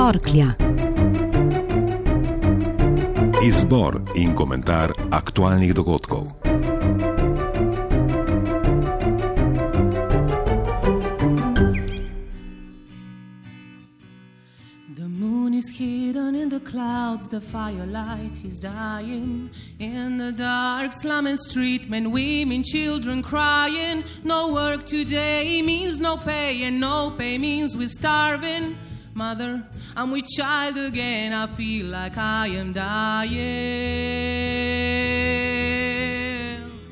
Torklja. Izbor in komentar aktualnih dogodkov. clouds, the firelight is dying. In the dark, slumming street, men, women, children crying. No work today means no pay, and no pay means we're starving. Mother, I'm with child again, I feel like I am dying.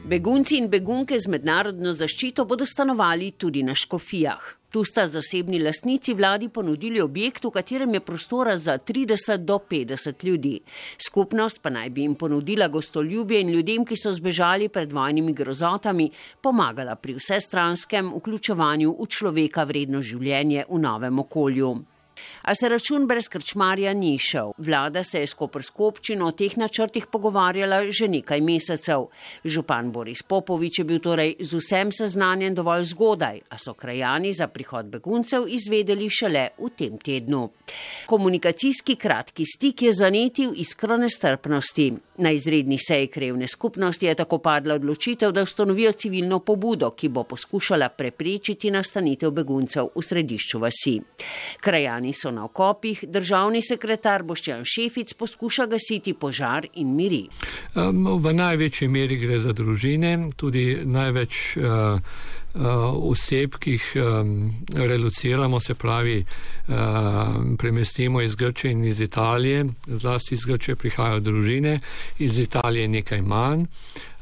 Begunci in begunke z mednarodno zaščito bodo stanovali tudi na škofijah. Tu sta zasebni lastnici vladi ponudili objekt, v katerem je prostora za 30 do 50 ljudi. Skupnost pa naj bi jim ponudila gostoljubje in ljudem, ki so zbežali pred vojnimi grozotami, pomagala pri vsestranskem vključevanju v človeka vredno življenje v novem okolju. A se račun brez krčmarja ni šel. Vlada se je s koprsko občino o teh načrtih pogovarjala že nekaj mesecev. Župan Boris Popovič je bil torej z vsem seznanjen dovolj zgodaj, a so krajani za prihod beguncev izvedeli šele v tem tednu. Komunikacijski kratki stik je zanetil iskro nestrpnosti. Na izredni seji krevne skupnosti je tako padla odločitev, da ustanovijo civilno pobudo, ki bo poskušala preprečiti nastanitev beguncev v središču vasi. Krajani Ljubljani so na okopih, državni sekretar Boščan Šefic poskuša gasiti požar in miri. V največji meri gre za družine, tudi največ uh, uh, oseb, ki jih reluciramo, se pravi, premestimo iz Grče in iz Italije, zlasti iz Grče prihajajo družine, iz Italije nekaj manj.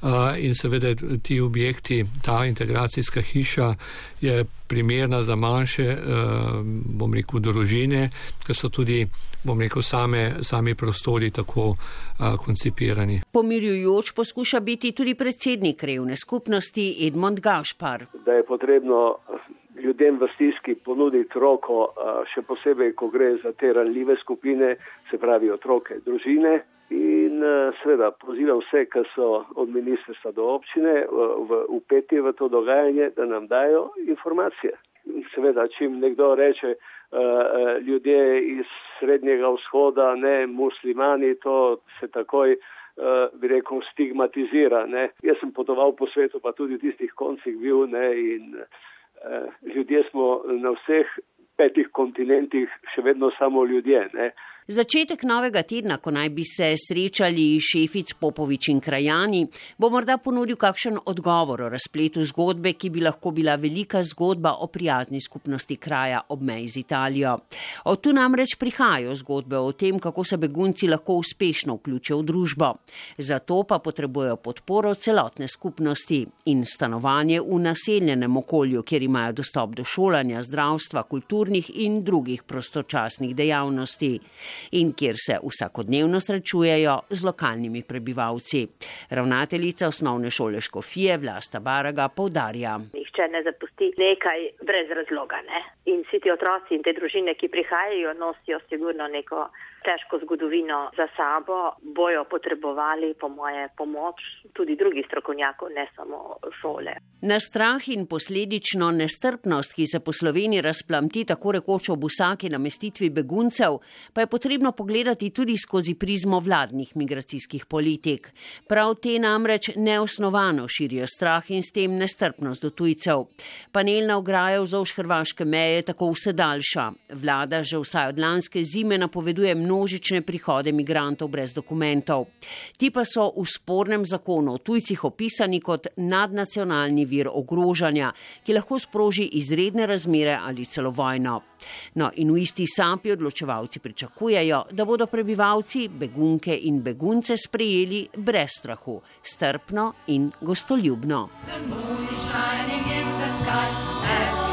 Uh, in seveda ti objekti, ta integracijska hiša je primerna za manjše, uh, bom rekel, družine, ker so tudi, bom rekel, same, sami prostori tako uh, koncipirani. Pomirjujoč poskuša biti tudi predsednik revne skupnosti Edmond Gašpar. Da je potrebno ljudem v stiski ponuditi roko, še posebej, ko gre za te ranljive skupine, se pravi otroke, družine. In eh, seveda pozivam vse, ki so od ministrstva do občine upeti v, v to dogajanje, da nam dajo informacije. Seveda, čim nekdo reče, uh, ljudje iz Srednjega vzhoda, ne muslimani, to se takoj, bi rekel, stigmatizira. Ne. Jaz sem potoval po svetu, pa tudi v tistih koncih bil ne, in uh, ljudje smo na vseh petih kontinentih še vedno samo ljudje. Ne. Začetek novega tedna, ko naj bi se srečali šefic Popovič in krajani, bo morda ponudil kakšen odgovor o razpletu zgodbe, ki bi lahko bila velika zgodba o prijazni skupnosti kraja ob meji z Italijo. Od tu namreč prihajajo zgodbe o tem, kako se begunci lahko uspešno vključijo v družbo. Zato pa potrebujejo podporo celotne skupnosti in stanovanje v naseljenem okolju, kjer imajo dostop do šolanja, zdravstva, kulturnih in drugih prostočasnih dejavnosti in kjer se vsakodnevno srečujejo z lokalnimi prebivalci. Ravnateljica osnovne šole Škofije Vlasta Baraga povdarja. Nihče ne zapusti nekaj brez razloga. Ne? In vsi ti otroci in te družine, ki prihajajo, nosijo sigurno neko težko zgodovino za sabo, bojo potrebovali, po moje, pomoč tudi drugih strokovnjakov, ne samo šole. Na strah in posledično nestrpnost, ki se po Sloveniji razplamti tako rekoč ob vsaki namestitvi beguncev, pa je potrebno pogledati tudi skozi prizmo vladnih migracijskih politik. Prav te namreč neosnovano širijo strah in s tem nestrpnost do tujcev. Panelna ograja vzdolž hrvaške meje tako vse daljša. Vlada že vsaj od lanske zime napoveduje mnogo množične prihode migrantov brez dokumentov. Ti pa so v spornem zakonu o tujcih opisani kot nadnacionalni vir ogrožanja, ki lahko sproži izredne razmere ali celo vojno. No, in v isti sapi odločevalci pričakujejo, da bodo prebivalci begunke in begunce sprejeli brez strahu, strpno in gostoljubno. The moon is shining in the sky.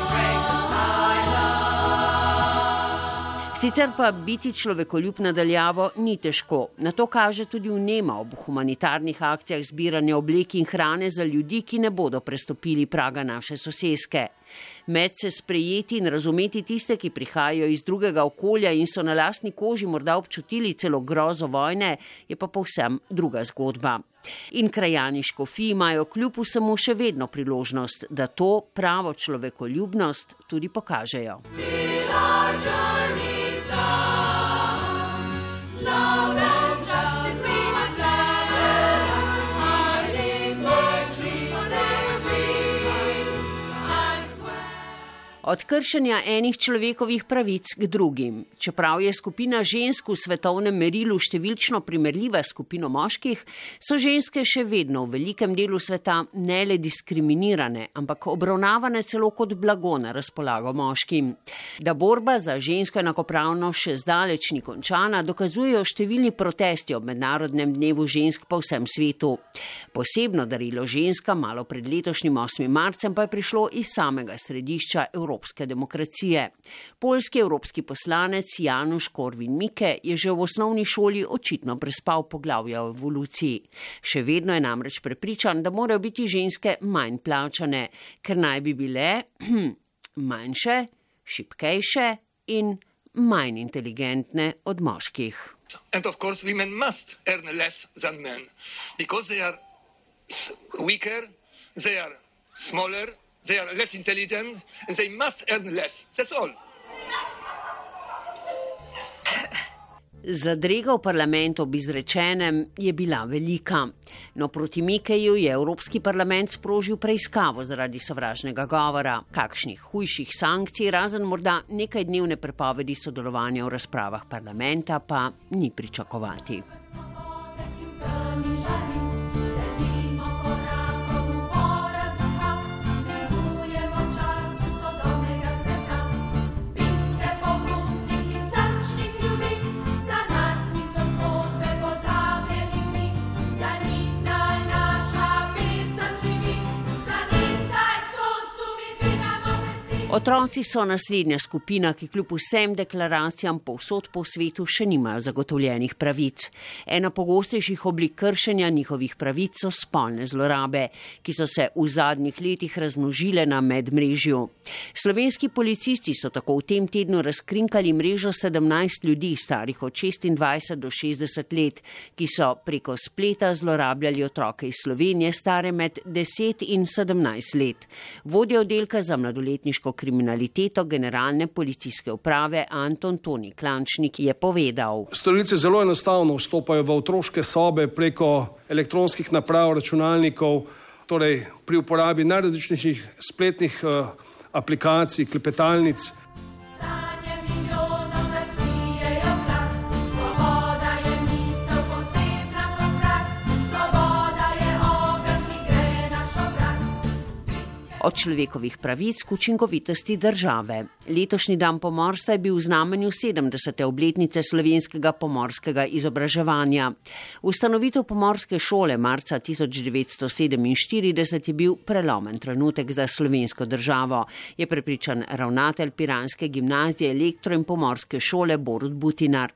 Sicer pa biti človekoljub nadaljavo ni težko. Na to kaže tudi vnema ob humanitarnih akcijah zbiranja oblek in hrane za ljudi, ki ne bodo prestopili praga naše soseske. Med se sprejeti in razumeti tiste, ki prihajajo iz drugega okolja in so na lastni koži morda občutili celo grozo vojne, je pa povsem druga zgodba. In krajani škofi imajo kljub vsemu še vedno priložnost, da to pravo človekoljubnost tudi pokažejo. Dear Od kršenja enih človekovih pravic k drugim. Čeprav je skupina žensk v svetovnem merilu številčno primerljiva s skupino moških, so ženske še vedno v velikem delu sveta ne le diskriminirane, ampak obravnavane celo kot blago na razpolago moškim. Da borba za žensko enakopravno še zdaleč ni končana, dokazujejo številni protesti ob mednarodnem dnevu žensk po vsem svetu. Posebno darilo ženska malo pred letošnjim 8. marcem pa je prišlo iz samega središča Evrope evropske demokracije. Poljski evropski poslanec Januš Korvin Mike je že v osnovni šoli očitno prespal poglavje o evoluciji. Še vedno je namreč prepričan, da morajo biti ženske manj plačane, ker naj bi bile manjše, šipkejše in manj inteligentne od moških. And of course, women must earn less than men because they are weaker, they are smaller, they are less intelligent and they must earn less. That's all. Zadrega v parlamentu ob izrečenem je bila velika. No, proti Mikeju je Evropski parlament sprožil preiskavo zaradi sovražnega govora. Kakšnih hujših sankcij, razen morda nekaj dnevne prepovedi sodelovanja v razpravah parlamenta, pa ni pričakovati. Otroci so naslednja skupina, ki kljub vsem deklaracijam povsod po svetu še nimajo zagotovljenih pravic. Ena pogostejših oblik kršenja njihovih pravic so spolne zlorabe, ki so se v zadnjih letih razmnožile na medmrežju. Slovenski policisti so tako v tem tednu razkrinkali mrežo 17 ljudi starih od 26 do 60 let, ki so preko spleta zlorabljali otroke iz Slovenije stare med 10 in 17 let. Vodja oddelka za mladoletniško kriminaliteto generalne policijske uprave Anton Toni Klančnik je povedal. Storilci zelo enostavno vstopajo v otroške sobe preko elektronskih naprav, računalnikov, torej pri uporabi najrazličnejših spletnih uh, aplikacij, klepetalnic. Od človekovih pravic k učinkovitosti države. Letošnji dan pomorstva je bil v znamenju 70. obletnice slovenskega pomorskega izobraževanja. Ustanovitev pomorske šole marca 1947 je bil prelomen trenutek za slovensko državo, je prepričan ravnatelj Piranske gimnazije elektro in pomorske šole Borut Butinar.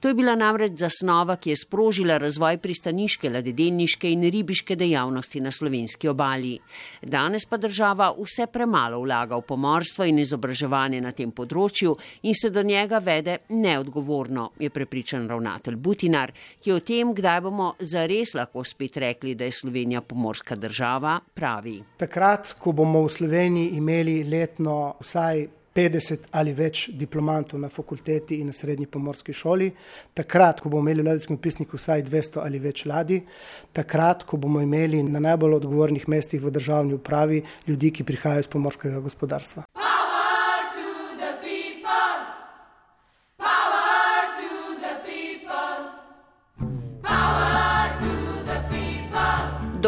To je bila namreč zasnova, ki je sprožila razvoj pristaniške, ladedeniške in ribiške dejavnosti na slovenski obali. Danes pa država država vse premalo vlaga v pomorstvo in izobraževanje na tem področju in se do njega vede neodgovorno, je prepričan ravnatelj Butinar, ki o tem, kdaj bomo zares lahko spet rekli, da je Slovenija pomorska država, pravi. Takrat, ko bomo v Sloveniji imeli letno vsaj 50 ali več diplomantov na fakulteti in na srednji pomorski šoli, takrat, ko bomo imeli v ladijskem pisniku vsaj 200 ali več ladij, takrat, ko bomo imeli na najbolj odgovornih mestih v državni upravi ljudi, ki prihajajo iz pomorskega gospodarstva.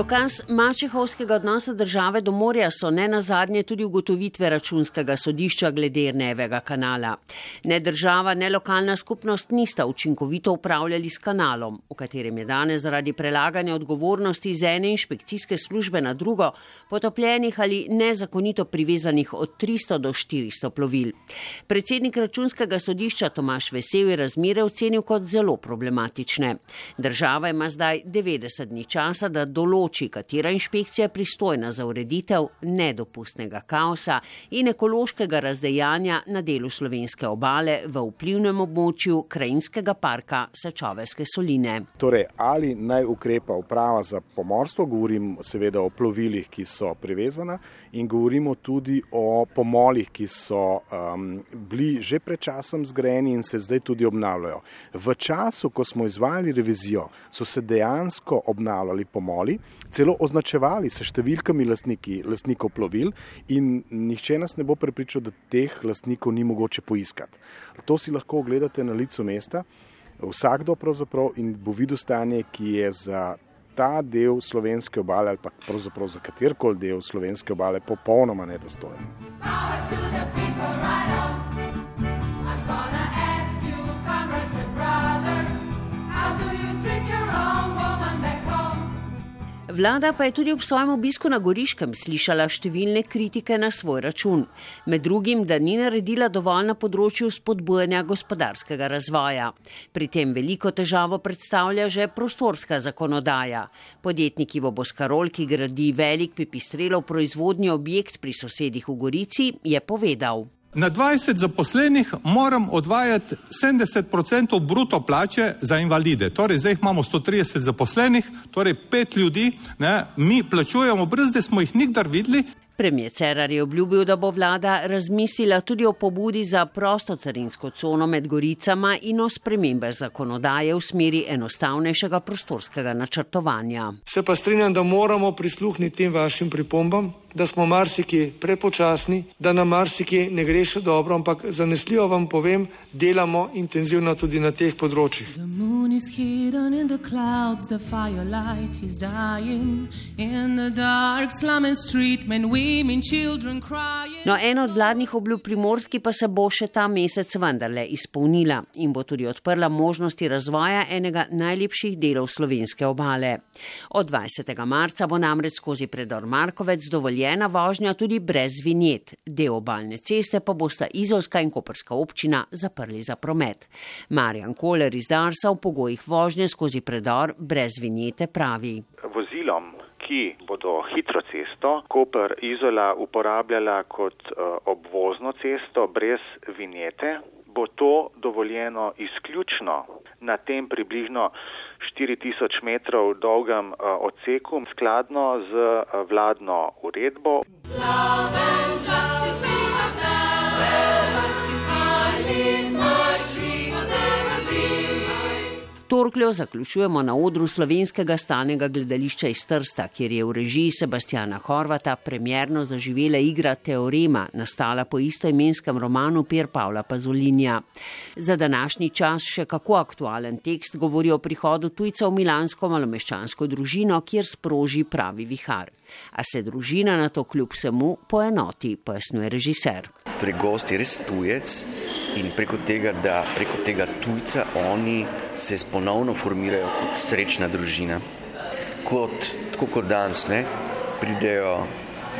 Dokaz mačehovskega odnosa države do morja so ne nazadnje tudi ugotovitve računskega sodišča glede Nevega kanala. Ne država, ne lokalna skupnost nista učinkovito upravljali s kanalom, v katerem je danes zaradi prelaganja odgovornosti iz ene inšpekcijske službe na drugo potopljenih ali nezakonito privezanih od 300 do 400 plovil. Predsednik računskega sodišča Tomaš Vesel je razmere ocenil kot zelo problematične. Država ima zdaj 90 dni časa, da določi, določi, katera inšpekcija je pristojna za ureditev nedopustnega kaosa in ekološkega razdejanja na delu slovenske obale v vplivnem območju krajinskega parka Sačoveske soline. Torej, ali naj ukrepa uprava za pomorstvo, govorim seveda o plovilih, ki so privezana in govorimo tudi o pomolih, ki so um, bili že pred časom zgrajeni in se zdaj tudi obnavljajo. V času, ko smo izvajali revizijo, so se dejansko obnavljali pomoli, celo označevali s številkami lastniki, lastnikov plovil in nihče nas ne bo prepričal, da teh lastnikov ni mogoče poiskati. To si lahko ogledate na licu mesta, vsakdo pravzaprav in bo videl stanje, ki je za ta del slovenske obale ali pa pravzaprav za katerkoli del slovenske obale popolnoma nedostojen. Vlada pa je tudi ob svojem obisku na Goriškem slišala številne kritike na svoj račun. Med drugim, da ni naredila dovolj na področju spodbujanja gospodarskega razvoja. Pri tem veliko težavo predstavlja že prostorska zakonodaja. Podjetniki v Boskarol, ki gradi velik pipistrelov proizvodnji objekt pri sosedih v Gorici, je povedal. Na 20 zaposlenih moram odvajati 70% bruto plače za invalide. Torej, zdaj imamo 130 zaposlenih, torej pet ljudi, ne, mi plačujemo, brez da smo jih nikdar videli. Premijer Cerar je obljubil, da bo vlada razmislila tudi o pobudi za prosto carinsko cono med Goricama in o spremembe zakonodaje v smeri enostavnejšega prostorskega načrtovanja. Se pa strinjam, da moramo prisluhniti tem vašim pripombam, da smo marsikje prepočasni, da nam marsikje ne gre še dobro, ampak zanesljivo vam povem, delamo intenzivno tudi na teh področjih. No, ena od vladnih obljub primorski pa se bo še ta mesec vendarle izpolnila in bo tudi odprla možnosti razvoja enega najlepših delov slovenske obale. Od 20. marca bo namreč skozi predor Markovec dovoljena vožnja tudi brez vinjet. Del obalne ceste pa bosta Izolska in Koperska občina zaprli za promet. Marjan Koler iz Darsa v pogojih vožnje skozi predor brez vinjete pravi. Vozilom ki bodo hitro cesto Koper Izola uporabljala kot uh, obvozno cesto brez vinjete, bo to dovoljeno izključno na tem približno 4000 metrov dolgem uh, odseku skladno z uh, vladno uredbo. Torkljo zaključujemo na odru slovenskega stalnega gledališča iz Trsta, kjer je v režiji Sebastiana Horvata premjerno zaživela igra Teorema, nastala po istoimenskem romanu Pier Pavla Pazolinja. Za današnji čas še kako aktualen tekst govori o prihodu tujca v milansko malomeščansko družino, kjer sproži pravi vihar. A se družina na to kljub vsemu poenoti, pojasnjuje režiser. Torej, gost je res tujec in preko tega, da preko tega tujca oni se ponovno formirajo kot srečna družina. Kot, tako kot danes, ne, pridejo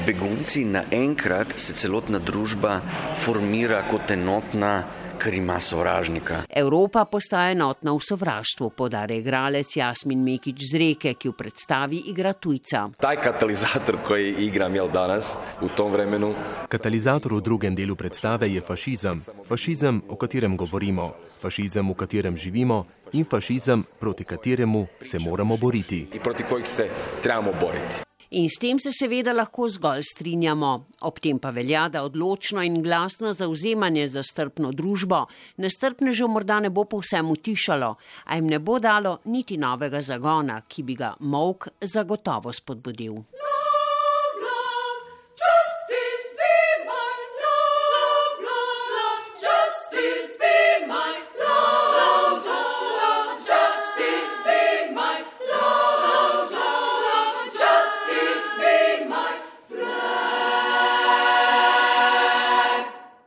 begunci, naenkrat se celotna družba formira kot enotna ker ima sovražnika. Evropa postaja enotna v sovraštvu, podare igralec Jasmin Mekič z reke, ki v predstavi igra tujca. Taj katalizator, koji igram jel danas v tom vremenu. Katalizator v drugem delu predstave je fašizem. Fašizem, o katerem govorimo, fašizem, v katerem živimo in fašizem, proti kateremu se moramo boriti. In proti kojih se trebamo boriti. In s tem se seveda lahko zgolj strinjamo. Ob tem pa velja, da odločno in glasno zauzemanje za strpno družbo nestrpnežev morda ne bo povsem utišalo, a jim ne bo dalo niti novega zagona, ki bi ga mok zagotovo spodbudil.